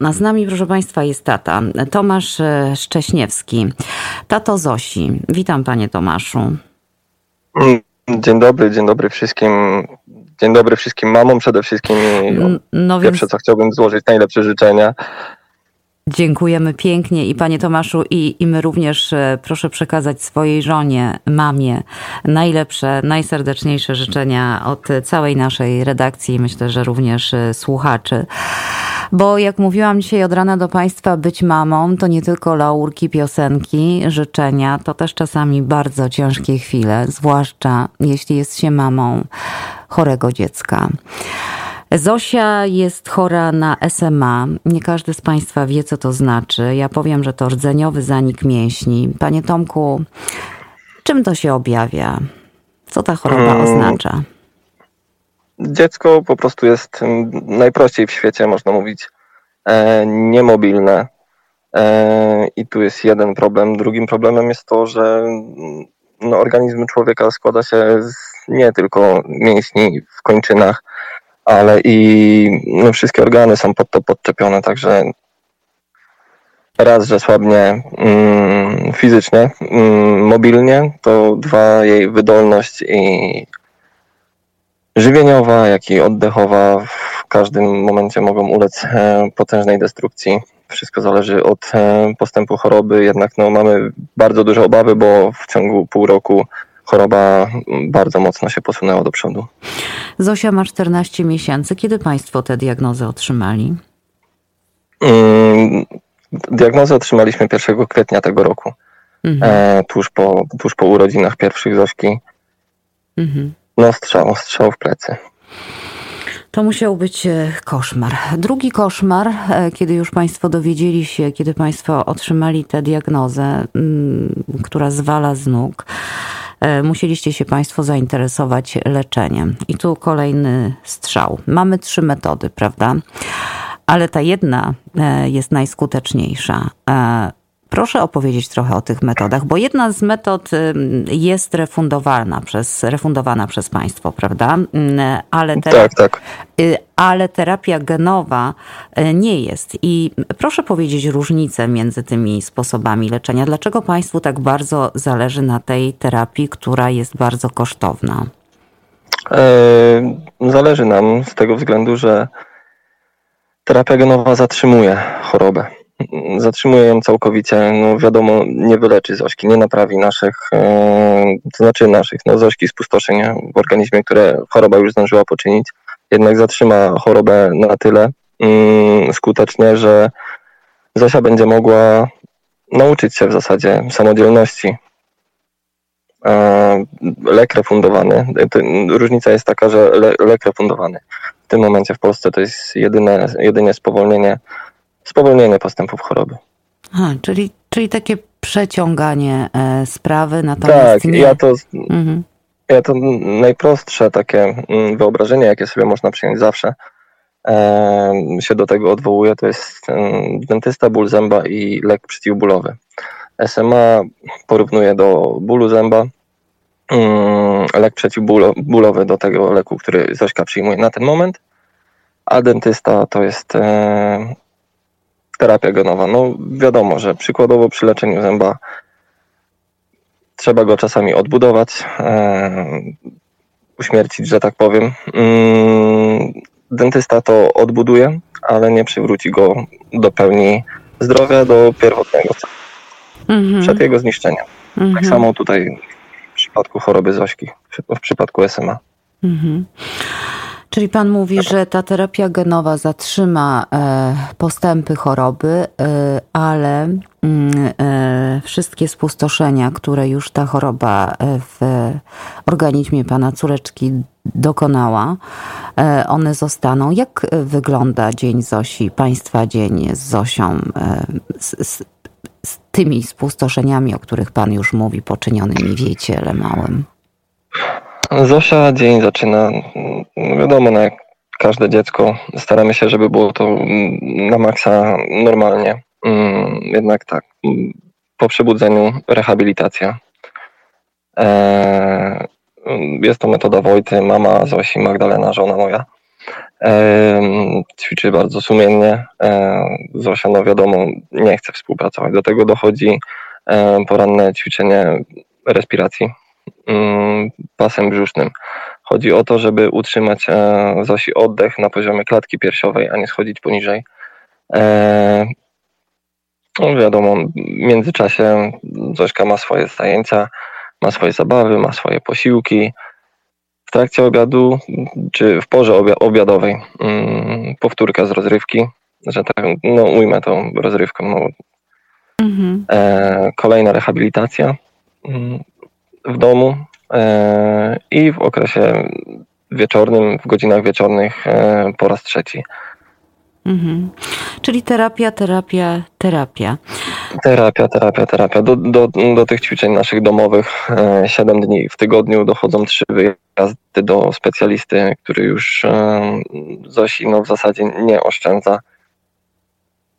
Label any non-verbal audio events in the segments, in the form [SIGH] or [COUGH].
A z nami, proszę Państwa, jest tata Tomasz e, Szcześniewski. Tato Zosi. Witam Panie Tomaszu. Dzień dobry, dzień dobry wszystkim. Dzień dobry wszystkim mamom przede wszystkim. No Pierwsze więc... co chciałbym złożyć najlepsze życzenia Dziękujemy pięknie i panie Tomaszu i, i my również e, proszę przekazać swojej żonie, mamie najlepsze, najserdeczniejsze życzenia od całej naszej redakcji myślę, że również e, słuchaczy. Bo jak mówiłam dzisiaj od rana do Państwa, być mamą to nie tylko laurki, piosenki, życzenia, to też czasami bardzo ciężkie chwile, zwłaszcza jeśli jest się mamą chorego dziecka. Zosia jest chora na SMA. Nie każdy z Państwa wie, co to znaczy. Ja powiem, że to rdzeniowy zanik mięśni. Panie Tomku, czym to się objawia? Co ta choroba hmm. oznacza? Dziecko po prostu jest mm, najprościej w świecie, można mówić, e, niemobilne. E, I tu jest jeden problem. Drugim problemem jest to, że mm, no, organizm człowieka składa się z nie tylko mięśni w kończynach, ale i no, wszystkie organy są pod to podczepione, także raz, że słabnie mm, fizycznie, mm, mobilnie, to dwa, jej wydolność i żywieniowa, jak i oddechowa w każdym momencie mogą ulec e, potężnej destrukcji. Wszystko zależy od e, postępu choroby, jednak no, mamy bardzo duże obawy, bo w ciągu pół roku choroba bardzo mocno się posunęła do przodu. Zosia ma 14 miesięcy. Kiedy Państwo tę diagnozę otrzymali? Mm, diagnozę otrzymaliśmy 1 kwietnia tego roku. Mhm. E, tuż, po, tuż po urodzinach pierwszych Zośki. Mhm. No strzał, strzał w plecy. To musiał być e, koszmar. Drugi koszmar, e, kiedy już Państwo dowiedzieli się, kiedy Państwo otrzymali tę diagnozę, mm, która zwala z nóg, E, musieliście się Państwo zainteresować leczeniem. I tu kolejny strzał. Mamy trzy metody, prawda? Ale ta jedna jest najskuteczniejsza. E, Proszę opowiedzieć trochę o tych metodach, bo jedna z metod jest refundowana przez, refundowana przez państwo, prawda? Ale tak, tak. Y, ale terapia genowa y, nie jest. I proszę powiedzieć różnicę między tymi sposobami leczenia. Dlaczego państwu tak bardzo zależy na tej terapii, która jest bardzo kosztowna? Zależy nam z tego względu, że terapia genowa zatrzymuje chorobę zatrzymuje ją całkowicie. No wiadomo, nie wyleczy Zośki, nie naprawi naszych, e, to znaczy naszych, no Zośki spustoszeń w organizmie, które choroba już zdążyła poczynić. Jednak zatrzyma chorobę na tyle mm, skutecznie, że Zosia będzie mogła nauczyć się w zasadzie samodzielności. Lek refundowany. Różnica jest taka, że lek refundowany w tym momencie w Polsce to jest jedyne, jedynie spowolnienie spowolnienie postępów choroby. Aha, czyli, czyli takie przeciąganie e, sprawy, natomiast Tak, nie... ja to... Mhm. Ja to najprostsze takie mm, wyobrażenie, jakie sobie można przyjąć zawsze, e, się do tego odwołuje, to jest e, dentysta, ból zęba i lek przeciwbólowy. SMA porównuje do bólu zęba, mm, lek przeciwbólowy do tego leku, który Zośka przyjmuje na ten moment, a dentysta to jest terapia genowa. No wiadomo, że przykładowo przy leczeniu zęba trzeba go czasami odbudować, e, uśmiercić, że tak powiem. Mm, dentysta to odbuduje, ale nie przywróci go do pełni zdrowia, do pierwotnego mhm. przed jego zniszczeniem. Tak mhm. Tak samo tutaj w przypadku choroby Zośki, w przypadku SMA. Mhm. Czyli pan mówi, że ta terapia genowa zatrzyma e, postępy choroby, e, ale mm, e, wszystkie spustoszenia, które już ta choroba w organizmie pana córeczki dokonała, one zostaną. Jak wygląda dzień Zosi, państwa dzień z Zosią, z, z, z tymi spustoszeniami, o których pan już mówi, poczynionymi w jej ciele małym? Zosia dzień zaczyna, no wiadomo, no jak każde dziecko, staramy się, żeby było to na maksa normalnie. Mm, jednak tak, po przebudzeniu rehabilitacja. E, jest to metoda Wojty, mama Zosi, Magdalena, żona moja. ćwiczy bardzo sumiennie. Zosia, no wiadomo, nie chce współpracować. Do tego dochodzi poranne ćwiczenie respiracji pasem brzusznym. Chodzi o to, żeby utrzymać Zosi oddech na poziomie klatki piersiowej, a nie schodzić poniżej. No wiadomo, w międzyczasie Zośka ma swoje zajęcia, ma swoje zabawy, ma swoje posiłki. W trakcie obiadu, czy w porze obiadowej, mm, powtórka z rozrywki, że tak, no ujmę to rozrywką. No. Mhm. E, kolejna rehabilitacja mm, w domu e, i w okresie wieczornym, w godzinach wieczornych e, po raz trzeci. Mhm. Czyli terapia, terapia, terapia. Terapia, terapia, terapia. Do, do, do tych ćwiczeń naszych domowych 7 e, dni w tygodniu dochodzą trzy wyjazdy do specjalisty, który już Zosi no, w zasadzie nie oszczędza.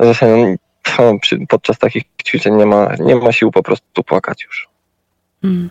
Zasadzie no, podczas takich ćwiczeń nie ma, nie ma sił po prostu płakać już. Mm.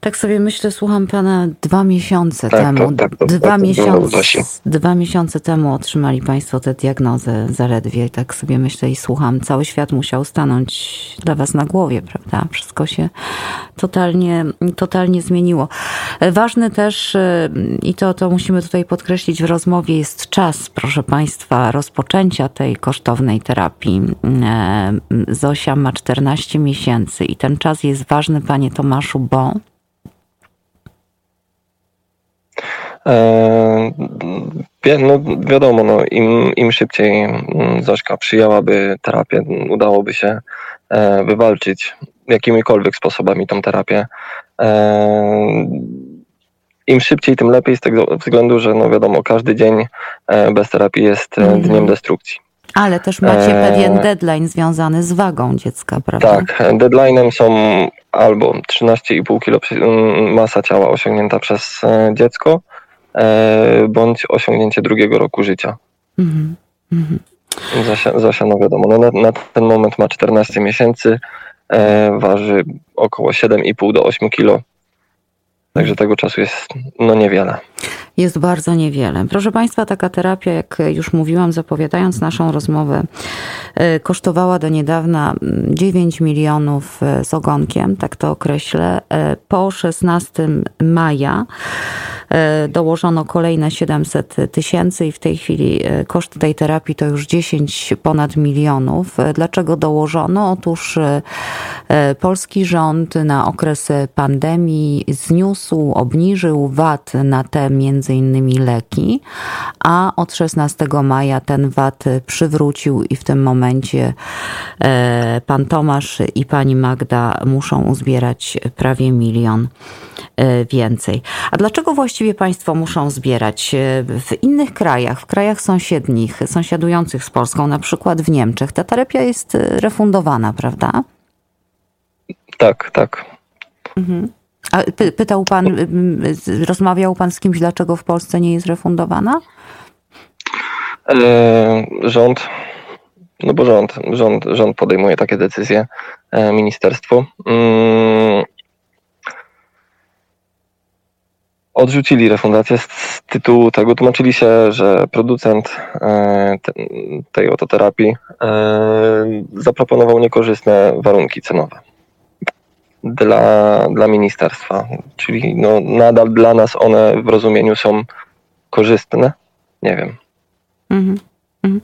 Tak sobie myślę, słucham pana dwa miesiące tak, temu. Tak, tak, dwa, miesiące, dwa miesiące temu otrzymali państwo tę diagnozę zaledwie. Tak sobie myślę i słucham. Cały świat musiał stanąć dla was na głowie, prawda? Wszystko się totalnie, totalnie zmieniło. Ważny też, y, i to, to musimy tutaj podkreślić w rozmowie, jest czas, proszę państwa, rozpoczęcia tej kosztownej terapii. Y, Zosia ma 14 miesięcy i ten czas jest ważny, panie Tomaszu, bo E, no wiadomo, no, im, im szybciej mm, Zośka przyjęłaby terapię, udałoby się e, wywalczyć jakimikolwiek sposobami tą terapię. E, Im szybciej, tym lepiej z tego względu, że no wiadomo, każdy dzień bez terapii jest mm. dniem destrukcji. Ale też macie pewien deadline związany z wagą dziecka, prawda? Tak, deadline'em są albo 13,5 kg mm, masa ciała osiągnięta przez dziecko, E, bądź osiągnięcie drugiego roku życia. Mm -hmm. Zosia, Zosia, no wiadomo, no na, na, ten moment ma 14 miesięcy, e, waży około 7,5 do 8 kg. Także tego czasu jest no niewiele. Jest bardzo niewiele. Proszę Państwa, taka terapia, jak już mówiłam, zapowiadając naszą rozmowę, e, kosztowała do niedawna 9 milionów z ogonkiem, tak to określę. Po 16 maja E, dołożono kolejne 700 tysięcy i w tej chwili e, koszt tej terapii to już 10 ponad milionów. E, dlaczego dołożono? Otóż polski rząd na okres pandemii zniósł, obniżył VAT na te między innymi leki, a od 16 maja ten VAT przywrócił i w tym momencie pan Tomasz i pani Magda muszą uzbierać prawie milion więcej. A dlaczego właściwie właściwie państwo muszą zbierać e, w innych krajach, w krajach sąsiednich, sąsiadujących z Polską, na przykład w Niemczech? Ta terapia jest e, refundowana, prawda? Tak, tak. Mhm. A py pytał pan, rozmawiał pan z kimś, dlaczego w Polsce nie jest refundowana? E, rząd, no bo rząd, rząd, rząd podejmuje takie decyzje, ministerstwo. Mm, odrzucili refundację z tytułu tego, tłumaczyli się, że producent e, tej oto terapii e, zaproponował niekorzystne warunki cenowe dla, dla ministerstwa. Czyli no, nadal dla nas one w rozumieniu są korzystne. Nie wiem. Mhm. Mhm.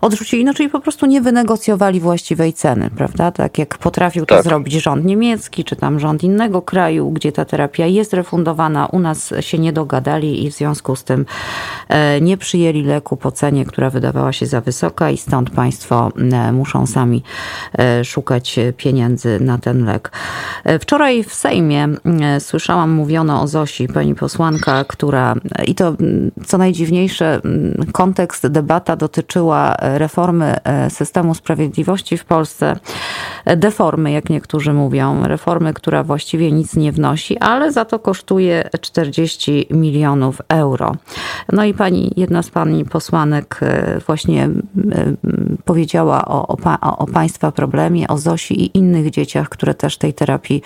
Odrzucili, no czyli po prostu nie wynegocjowali właściwej ceny, prawda? Tak jak potrafił to tak. zrobić rząd niemiecki, czy tam rząd innego kraju, gdzie ta terapia jest refundowana. U nas się nie dogadali i w związku z tym e, nie przyjęli leku po cenie, która wydawała się za wysoka i stąd państwo e, muszą sami e, szukać pieniędzy na ten lek. Wczoraj w Sejmie słyszałam, mówiono o Zosi, pani posłanka, która, i to co najdziwniejsze, kontekst, debata do dotyczyła reformy e, systemu sprawiedliwości w Polsce. deformy, jak niektórzy mówią, reformy, która właściwie nic nie wnosi, ale za to kosztuje 40 milionów euro. No i pani, jedna z pani posłanek właśnie powiedziała o, o, o państwa problemie, o Zosi i innych dzieciach, które też tej terapii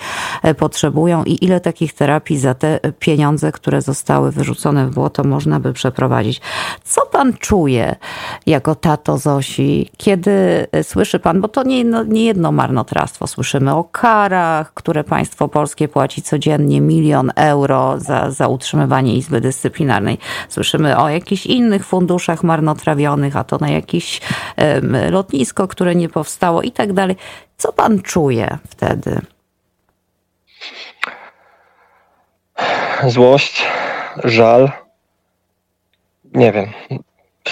potrzebują i ile takich terapii za te pieniądze, które zostały wyrzucone w błoto, można by przeprowadzić. Co pan czuje jako tato Zosi, kiedy słyszy pan, bo to nie, no, nie jedno marnotrawstwo, słyszymy o karach, które państwo polskie płaci codziennie milion euro za, za utrzymywanie Izby Dyscyplinarnej. Słyszymy o jakichś innych funduszach marnotrawionych, a to na jakieś um, lotnisko, które nie powstało i tak dalej. Co pan czuje wtedy? Złość, żal. Nie wiem.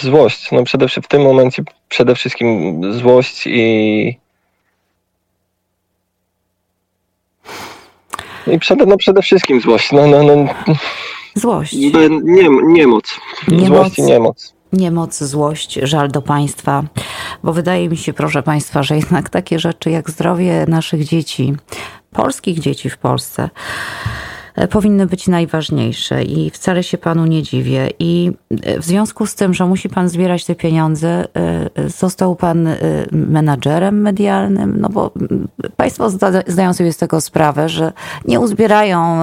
Złość. No przede wszystkim w tym momencie przede wszystkim złość i. I przede, no przede wszystkim złość. No, no, no. Złość. Nie, niemoc. Niemoc. Złość i niemoc niemoc, złość, żal do państwa, bo wydaje mi się, proszę państwa, że jednak takie rzeczy jak zdrowie naszych dzieci, polskich dzieci w Polsce, powinny być najważniejsze i wcale się panu nie dziwię. I e, w związku z tym, że musi pan zbierać te pieniądze, e, został pan menadżerem medialnym, no bo państwo zdają sobie z tego sprawę, że nie uzbierają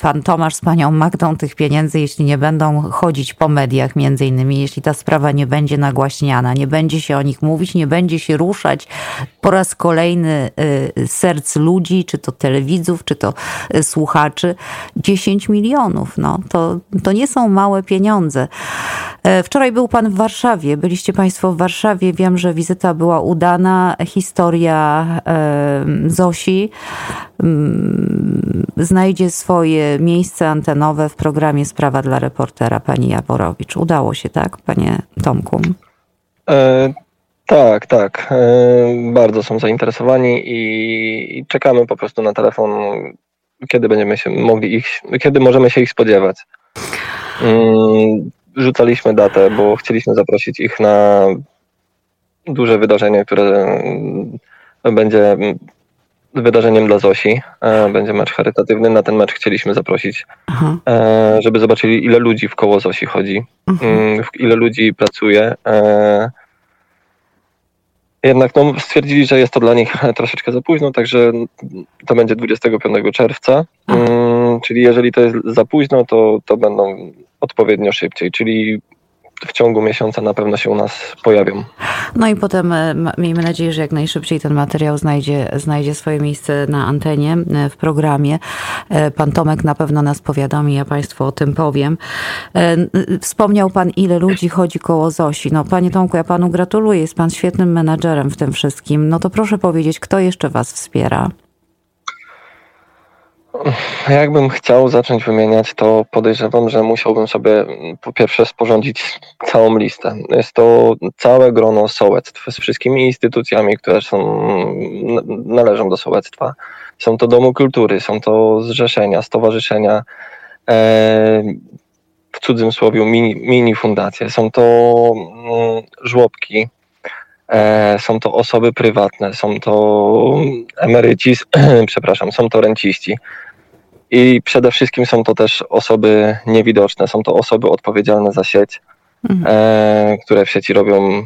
pan Tomasz z panią Magdą tych pieniędzy, jeśli nie będą chodzić po mediach, między innymi, jeśli ta sprawa nie będzie nagłaśniana, nie będzie się o nich mówić, nie będzie się ruszać po raz kolejny serc ludzi, czy to telewidzów, czy to słuchaczy. 10 milionów. No, to, to nie są małe pieniądze. E, wczoraj był pan w Warszawie, byliście państwo w Warszawie. Wiem, że wizyta była udana. Historia Zosi znajdzie swoje miejsce antenowe w programie Sprawa dla reportera pani Jaworowicz. Udało się, tak, panie Tomku? E, tak, tak. E, bardzo są zainteresowani i, i czekamy po prostu na telefon kiedy będziemy się mogli ich, kiedy możemy się ich spodziewać. Mm, rzucaliśmy datę, bo chcieliśmy zaprosić ich na duże wydarzenie, które mm, będzie wydarzeniem dla Zosi. E, będzie mecz charytatywny. Na ten mecz chcieliśmy zaprosić, Aha. E, żeby zobaczyli, ile ludzi w koło Zosi chodzi, mhm. Mm, ile ludzi pracuje. Jednak no, stwierdzili, że jest to dla nich [LAUGHS] troszeczkę za późno, także to będzie 25 czerwca. Hmm, czyli jeżeli to jest za późno, to, to będą odpowiednio szybciej, czyli w ciągu miesiąca na pewno się u nas pojawią. No i potem e, miejmy nadzieję, że jak najszybciej ten materiał znajdzie, znajdzie swoje miejsce na antenie, e, w programie. E, pan Tomek na pewno nas powiadomi, ja Państwu o tym powiem. Wspomniał Pan, ile ludzi chodzi koło Zosi. No Panie Tomku, ja Panu gratuluję, jest Pan świetnym menadżerem w tym wszystkim. No to proszę powiedzieć, kto jeszcze Was wspiera? Jakbym chciał zacząć wymieniać, to podejrzewam, że musiałbym sobie mm, po pierwsze sporządzić całą listę. Jest to całe grono sołectw z wszystkimi instytucjami, które są, należą do sołectwa. Są to domy kultury, są to zrzeszenia, stowarzyszenia, e, w cudzym słowie mini, mini fundacje, są to mm, żłobki, są to osoby prywatne, są to emeryci, [CLEARS THROAT] przepraszam, są to renciści. I przede wszystkim są to też osoby niewidoczne, są to osoby odpowiedzialne za sieć, mhm. e, które w sieci robią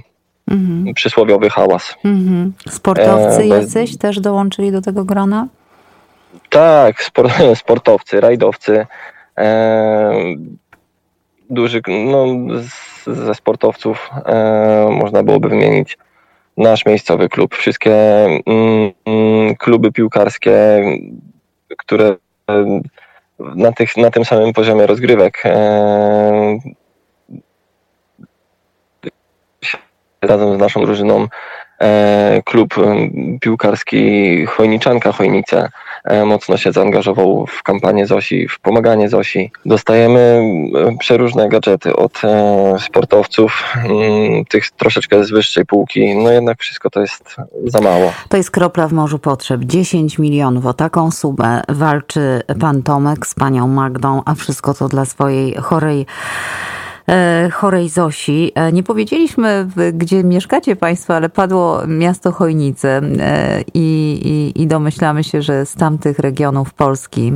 mhm. przysłowiowy hałas. Mhm. Sportowcy e, jacyś też dołączyli do tego grona? Tak, sport, [LAUGHS] sportowcy, rajdowcy. E, duży, no, z, ze sportowców e, można byłoby wymienić nasz miejscowy klub. Wszystkie mm, mm kluby piłkarskie, które na, tych, na tym samym poziomie rozgrywek e, razem z naszą drużyną e, klub piłkarski Chojniczanka Chojnice e, mocno się zaangażował w kampanię Zosi, w pomaganie Zosi. Dostajemy przeróżne gadżety od sportowców, mm, tych troszeczkę z wyższej półki, no jednak wszystko to jest za mało. To jest kropla w morzu potrzeb. 10 milionów. O taką sumę walczy pan Tomek z panią Magdą, a wszystko to dla swojej chorej e, chorej Zosi. E, nie powiedzieliśmy, gdzie mieszkacie Państwo, ale padło miasto Chojnice i, i, i domyślamy się, że z tamtych regionów Polski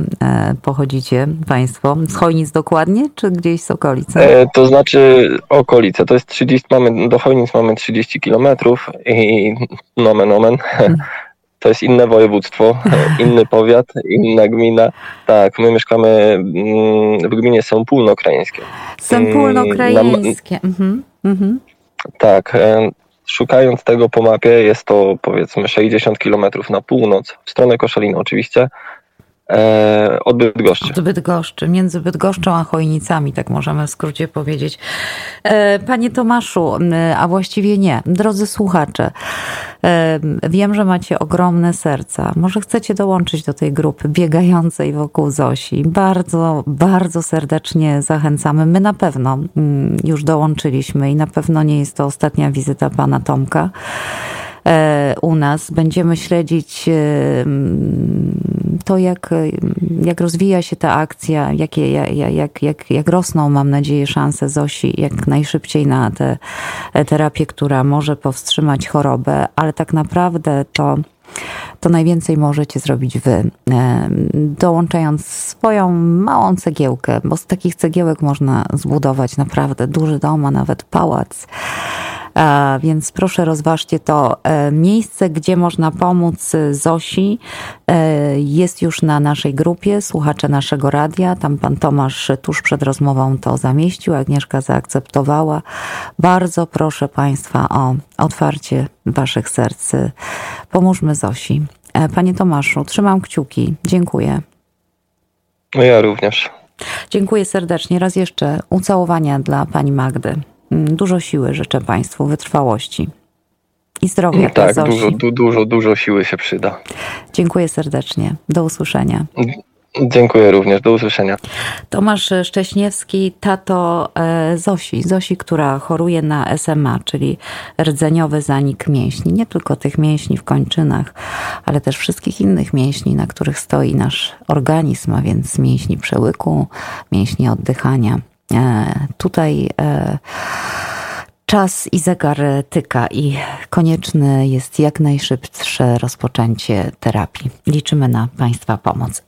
pochodzicie Państwo. Z Chojnic dokładnie, czy gdzieś z okolicy? To znaczy okolice. To jest 30, mamy, do Chojnic mamy 30 kilometrów i nomen omen. Hmm [LAUGHS] to jest inne województwo, inny [LAUGHS] powiat, inna gmina. Tak, my mieszkamy mm, w gminie Sępólno-Krajeńskie. Sępólno-Krajeńskie. Mhm, mhm. Tak, szukając tego po mapie jest to powiedzmy 60 km na północ, w stronę Koszalina oczywiście, e, od Bydgoszczy. Od Bydgoszczy, między Bydgoszczą a Chojnicami, tak możemy w skrócie powiedzieć. E, panie Tomaszu, a właściwie nie, drodzy słuchacze, e, wiem, że macie ogromne serca. Może chcecie dołączyć do tej grupy biegającej wokół Zosi. Bardzo, bardzo serdecznie zachęcamy. My na pewno już dołączyliśmy i na pewno nie jest to ostatnia wizyta pana Tomka. E, u nas. Będziemy śledzić e, to, jak, jak rozwija się ta akcja, jakie, jak, jak, jak rosną, mam nadzieję, szanse Zosi jak najszybciej na tę terapię, która może powstrzymać chorobę, ale tak naprawdę to to najwięcej możecie zrobić wy, e, dołączając swoją małą cegiełkę, bo z takich cegiełek można zbudować naprawdę duży dom, a nawet pałac. Więc proszę rozważcie to. E, miejsce, gdzie można pomóc Zosi e, jest już na naszej grupie, słuchacze naszego radia. Tam pan Tomasz tuż przed rozmową to zamieścił, Agnieszka zaakceptowała. Bardzo proszę państwa o otwarcie waszych serc. Pomóżmy Zosi. E, panie Tomaszu, trzymam kciuki. Dziękuję. No ja również. Dziękuję serdecznie. Raz jeszcze ucałowania dla pani Magdy. Mm, dużo siły życzę Państwu, wytrwałości i zdrowia. Tak, dużo, du, dużo, dużo siły się przyda. Dziękuję serdecznie. Do usłyszenia. Dziękuję również. Do usłyszenia. Tomasz Szcześniewski, tato e, Zosi. Zosi, która choruje na SMA, czyli rdzeniowy zanik mięśni. Nie tylko tych mięśni w kończynach, ale też wszystkich innych mięśni, na których stoi nasz organizm, a więc mięśni przełyku, mięśni oddychania. E, tutaj e, czas i zegar tyka i konieczne jest jak najszybsze rozpoczęcie terapii. Liczymy na Państwa pomoc.